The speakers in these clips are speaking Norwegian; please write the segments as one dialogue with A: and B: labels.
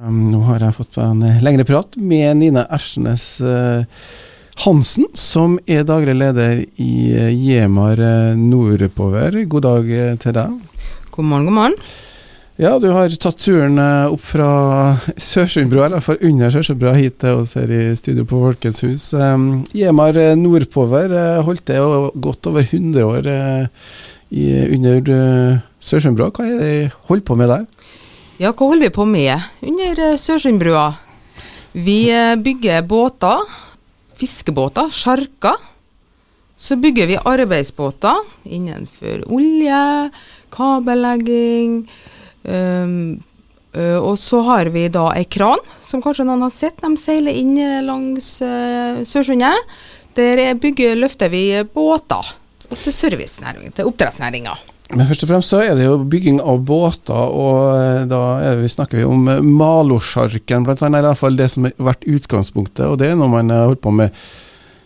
A: Um, nå har jeg fått en lengre prat med Nina Ersnes uh, Hansen, som er daglig leder i Gjemar Jemar uh, Nordover. God dag til deg.
B: God morgen, god morgen.
A: Ja, du har tatt turen opp fra Sørsundbrua, eller iallfall under Sørsundbrua, hit til oss her i studio på Folkens hus. Um, Jemar Nordpover holdt det godt over 100 år under Sørsundbrua. Hva er det de holder på med der?
B: Ja, hva holder vi på med under uh, Sørsundbrua? Vi uh, bygger båter, fiskebåter, sjarker. Så bygger vi arbeidsbåter innenfor olje, kabellegging. Um, uh, og så har vi da ei kran, som kanskje noen har sett. De seiler inn langs uh, Sørsundet. Der bygger, løfter vi båter til servicenæringen, til oppdrettsnæringa.
A: Men først og fremst så er det jo bygging av båter, og eh, da vi, snakker vi om eh, Malosjarken blant annet, i hvert fall det som har vært utgangspunktet. Og det er noe man har holdt på med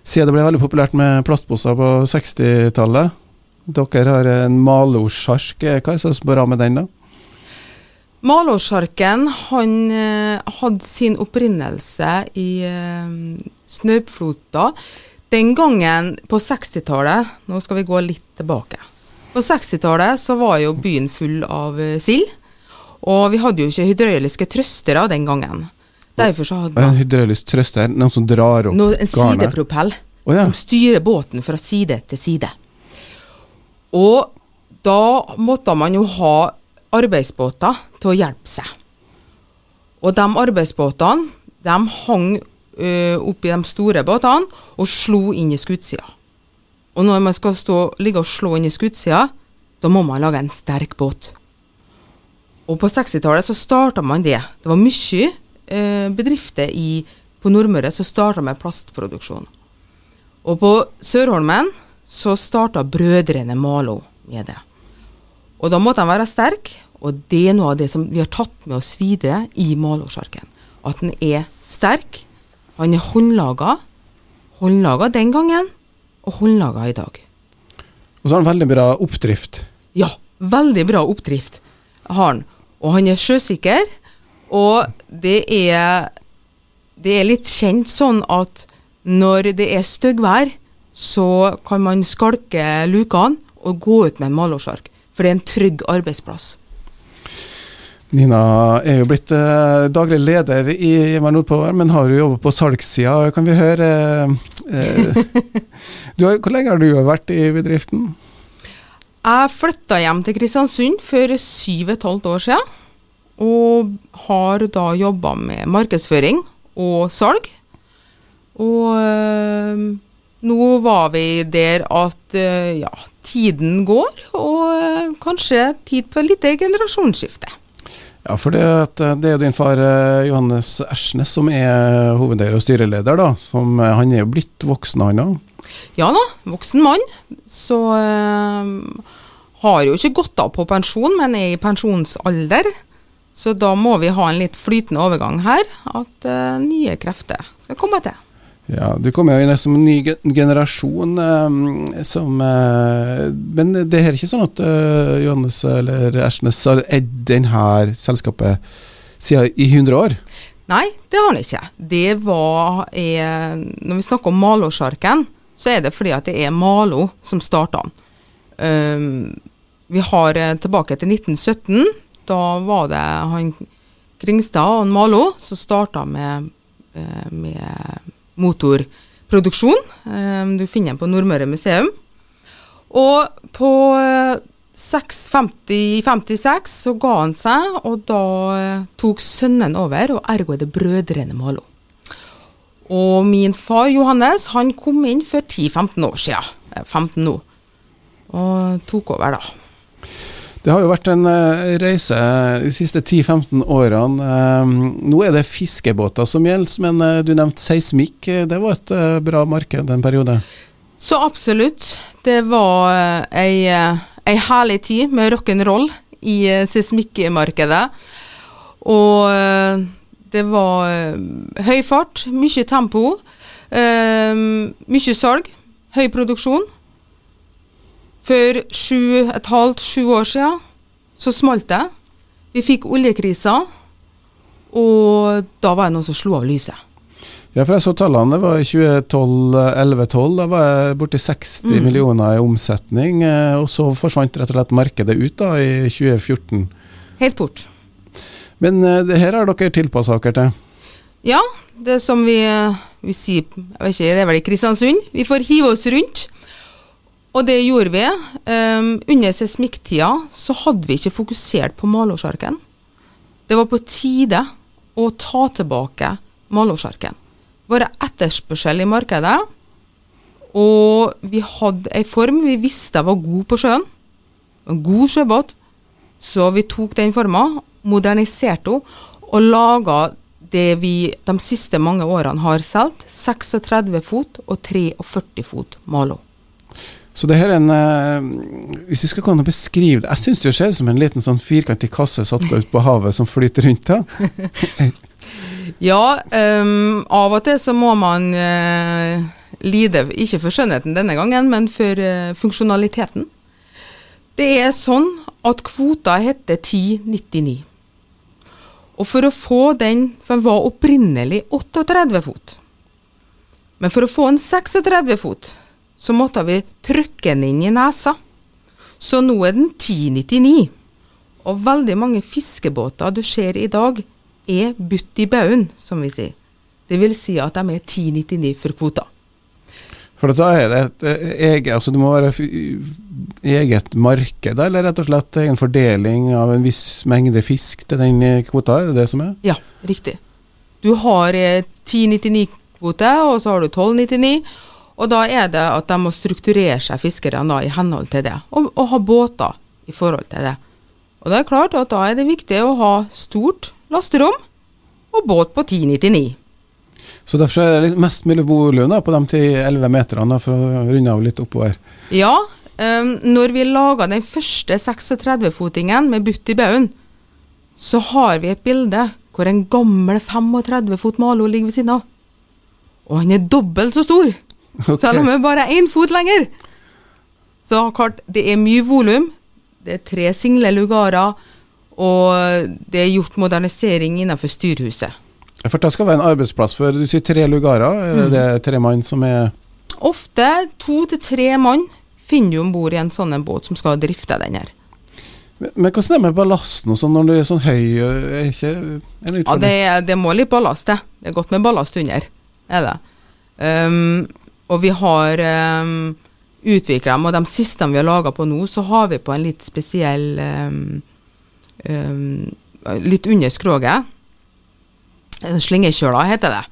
A: siden det ble veldig populært med plastposer på 60-tallet. Dere har en Malosjark. Hva er det som er bra med den, da?
B: Malosjarken han hadde sin opprinnelse i snaupflota den gangen på 60-tallet. Nå skal vi gå litt tilbake. På 60-tallet så var jo byen full av uh, sild. Og vi hadde jo ikke hydrauliske trøstere den gangen.
A: Derfor så hadde En hydraulisk trøster? Noen som drar opp
B: garnet? En sidepropell oh, ja. som styrer båten fra side til side. Og da måtte man jo ha arbeidsbåter til å hjelpe seg. Og de arbeidsbåtene de hang ø, oppi de store båtene og slo inn i skuttsida. Og når man skal stå, ligge og slå inn i skuddsida, da må man lage en sterk båt. Og på 60-tallet så starta man det. Det var mye eh, bedrifter i, på Nordmøre som starta med plastproduksjon. Og på Sørholmen så starta brødrene Malo med det. Og da måtte de være sterke, og det er noe av det som vi har tatt med oss videre i Malosjarken. At den er sterk. Han er håndlaga. Håndlaga den gangen, og håndlaga i dag.
A: Og så har han veldig bra oppdrift.
B: Ja, veldig bra oppdrift har han. Og han er sjøsikker, og det er, det er litt kjent sånn at når det er styggvær, så kan man skalke lukene og gå ut med en malårsark. For det er en trygg arbeidsplass.
A: Nina er jo blitt eh, daglig leder i Hjemmer Nordpower, men har jo jobbet på salgssida. Kan vi høre eh, har, Hvor lenge har du vært i bedriften?
B: Jeg flytta hjem til Kristiansund for syv og et halvt år siden. Og har da jobba med markedsføring og salg. Og øh, nå var vi der at øh, ja, tiden går, og øh, kanskje tid for litt generasjonsskifte.
A: Ja, for det, eh, det er jo din far eh, Johannes Ersnes som er hovedeier og styreleder, da. Som, eh, han er jo blitt voksen, han òg?
B: Ja da, voksen mann. Så øh, har jo ikke gått av på pensjon, men er i pensjonsalder. Så da må vi ha en litt flytende overgang her, at øh, nye krefter skal komme til.
A: Ja, Du kommer jo inn som en ny generasjon eh, som eh, Men det er ikke sånn at eh, Johannes eller Ersnes har eid denne selskapet siden i 100 år?
B: Nei, det har han ikke. Det var er, Når vi snakker om Malåsjarken, så er det fordi at det er Malo som starta den. Um, vi har eh, tilbake til 1917. Da var det han Kringstad og Malo som starta med, eh, med motorproduksjon. Um, du finner den på Nordmøre museum. Og på 650-56 eh, så ga han seg, og da uh, tok sønnen over, og ergo er det brødrene Malo. Og min far Johannes han kom inn for 10-15 år siden, 15 nå, og tok over da.
A: Det har jo vært en uh, reise de siste 10-15 årene. Uh, nå er det fiskebåter som gjelder, men uh, du nevnte seismikk. Det var et bra marked en periode?
B: Så absolutt. Det var ei, ei herlig tid med rock'n'roll i seismikkmarkedet. Og det var høy fart, mye tempo, mye salg, høy produksjon. For sju, et halvt, sju år siden så smalt det. Vi fikk oljekrisa. Og da var det noen som slo av lyset.
A: Ja, for jeg så tallene. Det var i 2011-2012. Da var jeg borti 60 mm. millioner i omsetning. Eh, og så forsvant rett og slett markedet ut da i 2014.
B: Helt bort.
A: Men uh, det her har dere tilpassa dere til?
B: Ja, det som vi, vi sier jeg vet ikke, Det er vel i Kristiansund. Vi får hive oss rundt. Og det gjorde vi. Um, under seismikktida så hadde vi ikke fokusert på malårsarken. Det var på tide å ta tilbake malårsarken Bare etterspørsel i markedet. Og vi hadde ei form vi visste var god på sjøen. En god sjøbåt. Så vi tok den forma, moderniserte henne og laga det vi de siste mange årene har solgt. 36 fot og 43 fot Malo.
A: Så det her er en eh, Hvis vi skal kunne beskrive det Jeg syns det ser ut som en liten sånn firkantig kasse satt ut på havet som flyter rundt. da.
B: Ja, um, av og til så må man uh, lide, ikke for skjønnheten denne gangen, men for uh, funksjonaliteten. Det er sånn at kvota heter 1099. Og for å få den, for den var opprinnelig 38 fot. Men for å få en 36 fot, så måtte vi trykke den inn i nesa. Så nå er den 1099. Og veldig mange fiskebåter du ser i dag, er butt i baugen, som vi sier. Det vil si at de er 10,99 for kvota.
A: For da er det et eget altså Det må være eget marked, eller rett og slett en fordeling av en viss mengde fisk til den kvota? Er det det som er?
B: Ja, riktig. Du har 10,99-kvote, og så har du 12,99. Og da er det at de må strukturere seg, fiskerne, i henhold til det, og, og ha båter i forhold til det. Og det er klart at da er det viktig å ha stort lasterom og båt på 1099.
A: Så derfor er det mest mulig volum på de 10-11 meterne, for å runde av litt oppover?
B: Ja. Um, når vi laga den første 36-fotingen med butt i baugen, så har vi et bilde hvor en gammel 35 fot Malo ligger ved siden av. Og han er dobbelt så stor, okay. selv om er bare én fot lenger. Så klart, det er mye volum. Det er tre single lugarer. Og det er gjort modernisering innenfor styrhuset.
A: For det skal være en arbeidsplass for du sier tre lugarer. Er det er tre mann som er
B: Ofte to til tre mann finner du om bord i en sånn båt som skal drifte den her.
A: Men, men hvordan er det med ballasten og sånn når du er sånn høy? Er ikke en
B: ja, det, det, må litt ballast, det. Det er godt med ballast under. Er det. Um, og vi har um, utvikla dem, og de siste vi har laga på nå, så har vi på en litt spesiell um, um, litt under skroget. Slingekjøla heter det.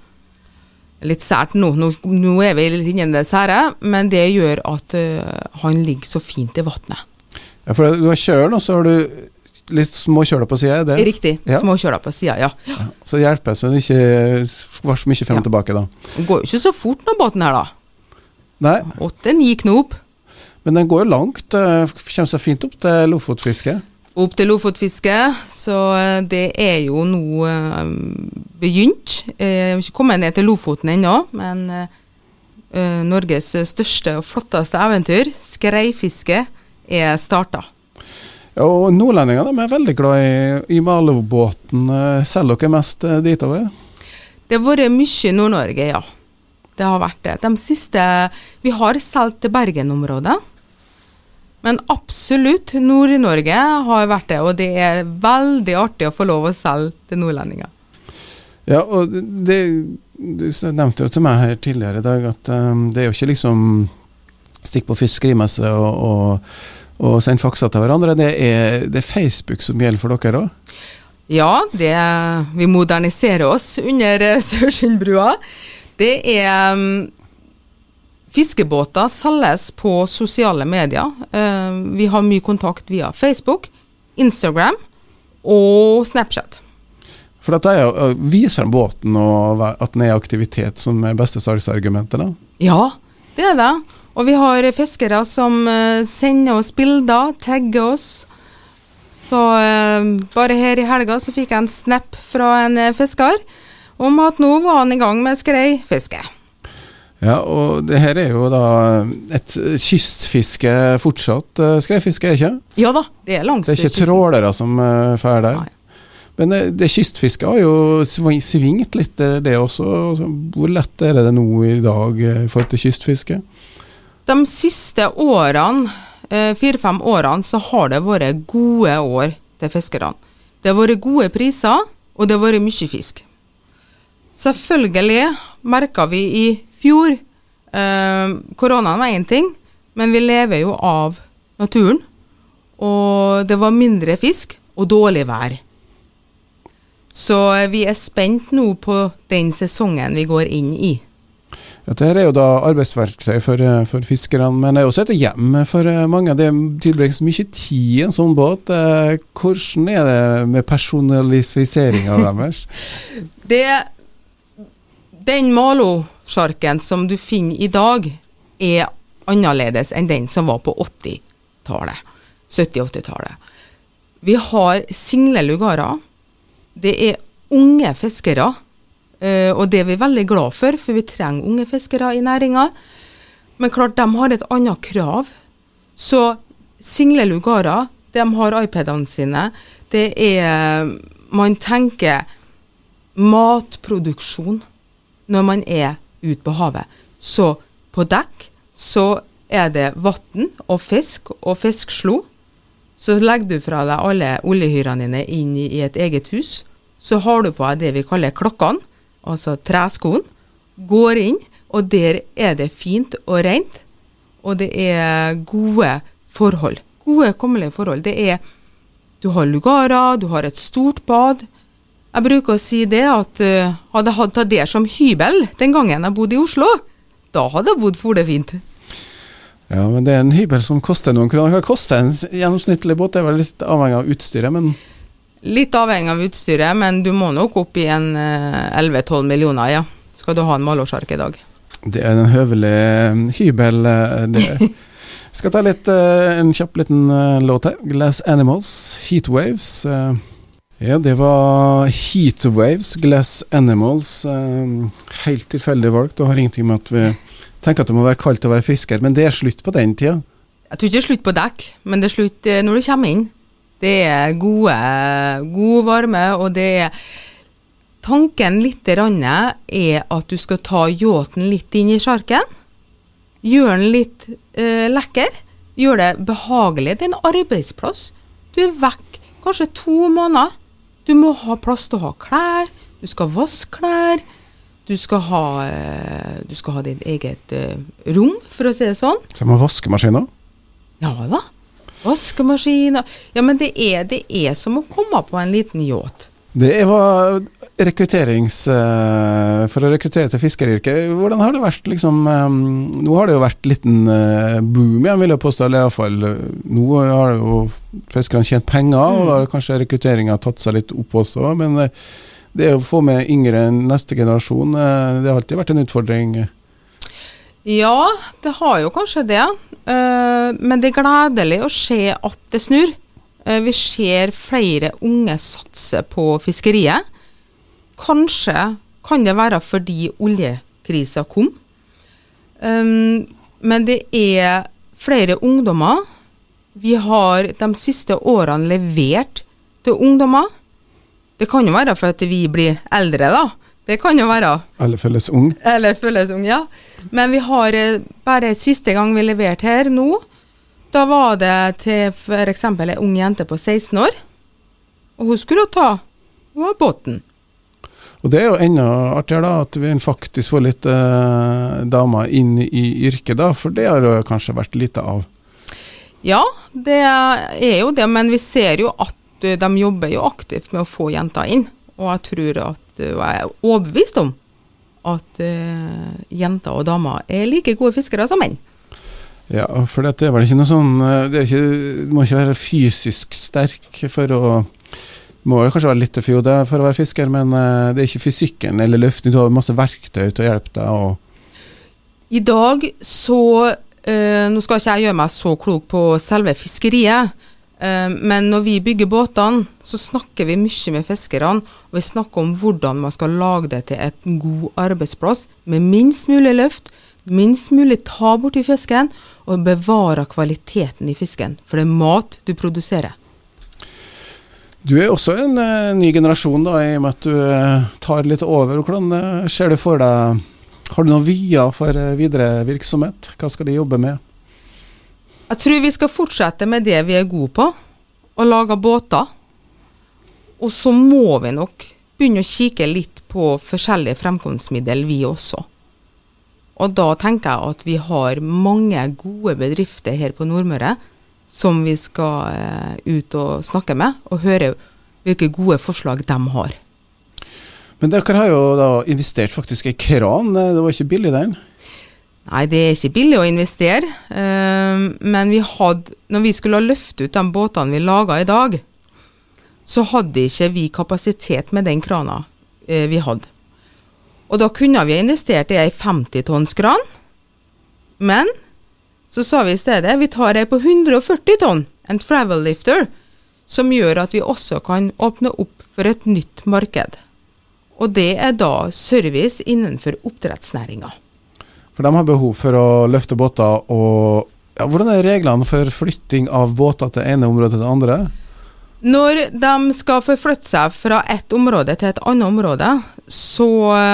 B: Litt sært nå. nå. nå. er vi litt inni det sære, men det gjør at uh, han ligger så fint i vannet.
A: Ja, for du har kjølen, og så har du litt små kjøler på sida?
B: Riktig. Ja. Små kjøler på sida, ja. ja.
A: Så hjelper så det ikke så mye frem og tilbake, da.
B: Det går jo ikke så fort, den båten her, da.
A: Nei.
B: Åtte-ni knop.
A: Men den går jo langt. Kommer seg fint opp til lofotfiske?
B: opp til lofotfiske. Så eh, det er jo nå uh, begynt. Eh, jeg har ikke kommet ned til Lofoten ennå, men Norges største og flotteste eventyr, skreifiske, er starta.
A: Ja, og Nordlendingene er veldig glad i, i Malubåten. Selger dere mest ditover?
B: Det har vært mye Nord-Norge, ja. Det har vært det. De siste Vi har solgt til Bergen-området. Men absolutt, Nord-Norge har vært det, og det er veldig artig å få lov å selge til nordlendinger.
A: Ja, og det, du nevnte jo til meg her tidligere i dag at um, det er jo ikke liksom stikk på fiskerimesse og, og, og send fakser til hverandre. Det er, det er, Facebook som gjelder for dere òg?
B: Ja, det, vi moderniserer oss under Sørsundbrua. Det er um, Fiskebåter selges på sosiale medier. Uh, vi har mye kontakt via Facebook, Instagram og Snapchat.
A: For dette er å vise frem båten og at den er i aktivitet som er beste salgsargumentet? da?
B: Ja, det er det. Og vi har fiskere som sender oss bilder, tagger oss. Så bare her i helga så fikk jeg en snap fra en fisker om at nå var han i gang med skreifiske.
A: Ja, og det her er jo da et kystfiske fortsatt, uh, skreifiske, er ikke?
B: Ja da, det er langs
A: Det er ikke trålere som drar der? Nei. Men det, det kystfisket har jo svingt litt, eh, det også. Altså, hvor lett er det nå i dag i forhold til kystfiske?
B: De siste årene, fire-fem årene, så har det vært gode år til fiskerne. Det har vært gode priser, og det har vært mye fisk. Selvfølgelig merka vi i fjor eh, Koronaen var én ting, men vi lever jo av naturen. Og det var mindre fisk og dårlig vær. Så vi er spent nå på den sesongen vi går inn i.
A: Dette er jo da arbeidsverktøy for, eh, for fiskerne, men det er også et hjem for eh, mange. Det tilbringes mye tid i en sånn båt. Eh, hvordan er det med personaliseringa deres?
B: det, den malosjarken som du finner i dag, er annerledes enn den som var på 80-tallet. 70-80-tallet. Vi har single lugarer. Det er unge fiskere Uh, og det er vi veldig glad for, for vi trenger unge fiskere i næringa. Men klart, de har et annet krav. Så single lugarer, de har iPadene sine. Det er Man tenker matproduksjon når man er ute på havet. Så på dekk så er det vann og fisk og fiskslo. Så legger du fra deg alle oljehyrene dine inn i et eget hus. Så har du på deg det vi kaller klokkene altså treskoen, går inn, og der er det fint og rent. Og det er gode forhold. Gode, kummerlige forhold. Det er Du har lugarer, du har et stort bad. Jeg bruker å si det at uh, hadde jeg hatt det som hybel den gangen jeg bodde i Oslo, da hadde jeg bodd for det fint.
A: Ja, men det er en hybel som koster noen kroner. Hva koster en gjennomsnittlig båt? Det er vel litt avhengig av utstyret, men
B: Litt avhengig av utstyret, men du må nok opp i en 11-12 eh, millioner, ja. Skal du ha en malårsark i dag.
A: Det er en høvelig eh, hybel, det. Skal ta litt, en kjapp liten låt her. 'Glass Animals', 'Heatwaves'. Ja, det var 'Heatwaves', 'Glass Animals'. Helt tilfeldig valgt, og har ingenting med at vi tenker at det må være kaldt og være fisker, men det er slutt på den tida?
B: Jeg tror ikke det er slutt på dekk, men det er slutt når du kommer inn. Det er gode, god varme, og det er Tanken litt er at du skal ta yachten litt inn i sjarken. Gjøre den litt eh, lekker. Gjøre det behagelig. Det er en arbeidsplass. Du er vekk kanskje to måneder. Du må ha plass til å ha klær. Du skal vaske klær. Du skal ha, eh, du skal ha ditt eget eh, rom, for å si det sånn.
A: Så må vaskemaskiner?
B: Ja da. Vaskemaskiner Ja, men det er, det er som å komme på en liten yacht.
A: Det var rekrutterings... Uh, for å rekruttere til fiskeryrket, hvordan har det vært liksom um, Nå har det jo vært liten uh, boom igjen, vil jeg påstå. Eller iallfall Nå har jo fiskerne tjent penger, mm. og da har kanskje rekrutteringa tatt seg litt opp også. Men det å få med yngre enn neste generasjon, det har alltid vært en utfordring.
B: Ja, det har jo kanskje det. Men det er gledelig å se at det snur. Uh, vi ser flere unge satse på fiskeriet. Kanskje kan det være fordi oljekrisa kom. Um, men det er flere ungdommer. Vi har de siste årene levert til ungdommer. Det kan jo være for at vi blir eldre, da. Det kan jo være.
A: Eller føles ung.
B: Eller føles ung, ja. Men vi har eh, bare siste gang vi leverte her nå, da var det til f.eks. ei ung jente på 16 år. Og hun skulle ta båten.
A: Og det er jo enda artigere, da, at vi faktisk får litt eh, damer inn i yrket, da. For det har det kanskje vært lite av.
B: Ja, det er jo det. Men vi ser jo at eh, de jobber jo aktivt med å få jenter inn. Og jeg tror at og jeg er overbevist om at eh, jenter og damer er like gode fiskere som menn.
A: Ja, for det er vel ikke noe sånn eh, ikke, Du må ikke være fysisk sterk for å må kanskje være litt tøff for å være fisker, men uh, det er ikke fysikken eller løfting. Du har masse verktøy til å hjelpe deg.
B: I dag så uh, Nå skal ikke jeg gjøre meg så klok på selve fiskeriet, Eh, men når vi bygger båtene, så snakker vi mye med fiskerne. Og vi snakker om hvordan man skal lage det til et god arbeidsplass med minst mulig løft, minst mulig ta bort i fisken, og bevare kvaliteten i fisken. For det er mat du produserer.
A: Du er også en uh, ny generasjon, da, i og med at du uh, tar litt over. Hvordan uh, ser du for deg Har du noen vyer for videre virksomhet? Hva skal de jobbe med?
B: Jeg tror vi skal fortsette med det vi er gode på, å lage båter. Og så må vi nok begynne å kikke litt på forskjellige fremkomstmiddel, vi også. Og da tenker jeg at vi har mange gode bedrifter her på Nordmøre som vi skal uh, ut og snakke med, og høre hvilke gode forslag de har.
A: Men dere har jo da investert faktisk i kran, det var ikke billig den?
B: Nei, det er ikke billig å investere, uh, men vi hadde, når vi skulle løfte ut de båtene vi laga i dag, så hadde ikke vi kapasitet med den krana uh, vi hadde. Og da kunne vi investert i ei 50 tonns kran, men så sa vi i stedet vi tar ei på 140 tonn, en travel lifter, som gjør at vi også kan åpne opp for et nytt marked. Og det er da service innenfor oppdrettsnæringa.
A: For de har behov for å løfte båter og ja, Hvordan er reglene for flytting av båter til ene området til det andre?
B: Når de skal forflytte seg fra et område til et annet område, så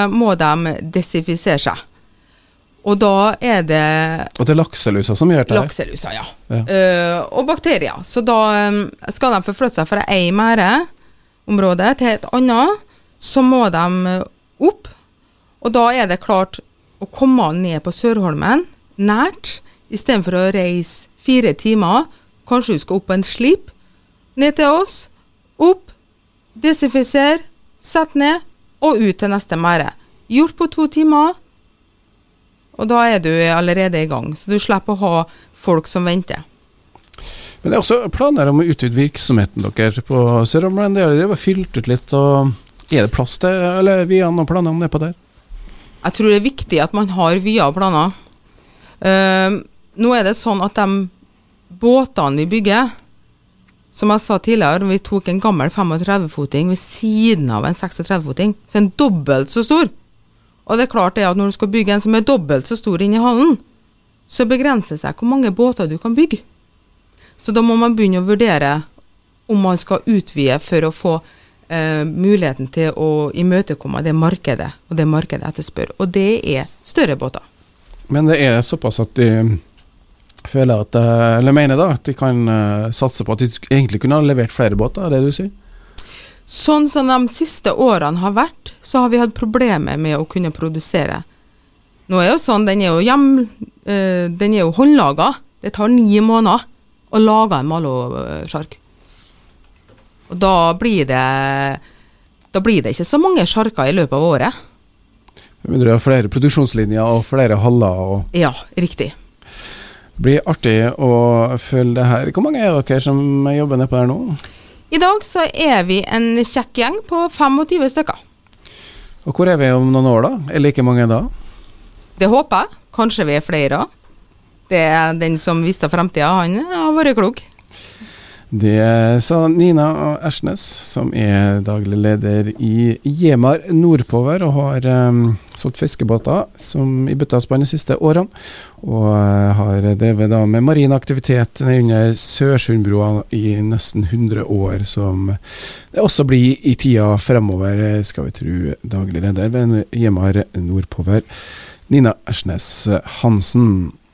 B: må de desifisere seg. Og da er det
A: Og det er lakselusa som gjør det?
B: Lakselusa, ja. ja. Uh, og bakterier. Så da um, skal de forflytte seg fra ei merdeområde til et annet. Så må de eh, opp. Og da er det klart å komme ned på Sørholmen, nært, istedenfor å reise fire timer. Kanskje du skal opp på en slip. Ned til oss. Opp. Desinfisere. Sett ned. Og ut til neste merde. Gjort på to timer. Og da er du allerede i gang, så du slipper å ha folk som venter.
A: Men det er også planer om å utvide virksomheten deres på Sør-Omland. Det var fylt ut litt. og Er det plass til eller via noen planer om det på der?
B: Jeg tror det er viktig at man har via planer. Uh, nå er det sånn at de båtene vi bygger Som jeg sa tidligere, vi tok en gammel 35-foting ved siden av en 36-foting, så den dobbelt så stor. Og det er klart det at når du skal bygge en som er dobbelt så stor inni hallen, så begrenser det seg hvor mange båter du kan bygge. Så da må man begynne å vurdere om man skal utvide for å få eh, muligheten til å imøtekomme det markedet og det markedet etterspør. Og det er større båter.
A: Men det er såpass at de føler at, eh, eller mener da, at de kan uh, satse på at de egentlig kunne ha levert flere båter, er det du sier?
B: Sånn som de siste årene har vært, så har vi hatt problemer med å kunne produsere. Nå er jo sånn, den er jo hjem, øh, den er jo håndlaga. Det tar ni måneder å lage en malosjark. Og da blir det Da blir det ikke så mange sjarker i løpet av året.
A: Men du har flere produksjonslinjer og flere haller og
B: Ja, riktig.
A: Det blir artig å følge det her. Hvor mange er dere som jobber nedpå her nå?
B: I dag så er vi en kjekk gjeng på 25 stykker.
A: Og hvor er vi om noen år, da? Er like mange da?
B: Det håper jeg. Kanskje vi er flere. Det er den som visste framtida, han har vært klok.
A: Det sa Nina Ersnes, som er daglig leder i Jemar Nordpower og har um, solgt fiskebåter som i bøttespann de siste årene. Og uh, har drevet da med marin aktivitet under Sørsundbrua i nesten 100 år, som det også blir i tida fremover, skal vi tro daglig leder ved Jemar Nordpower, Nina Ersnes Hansen.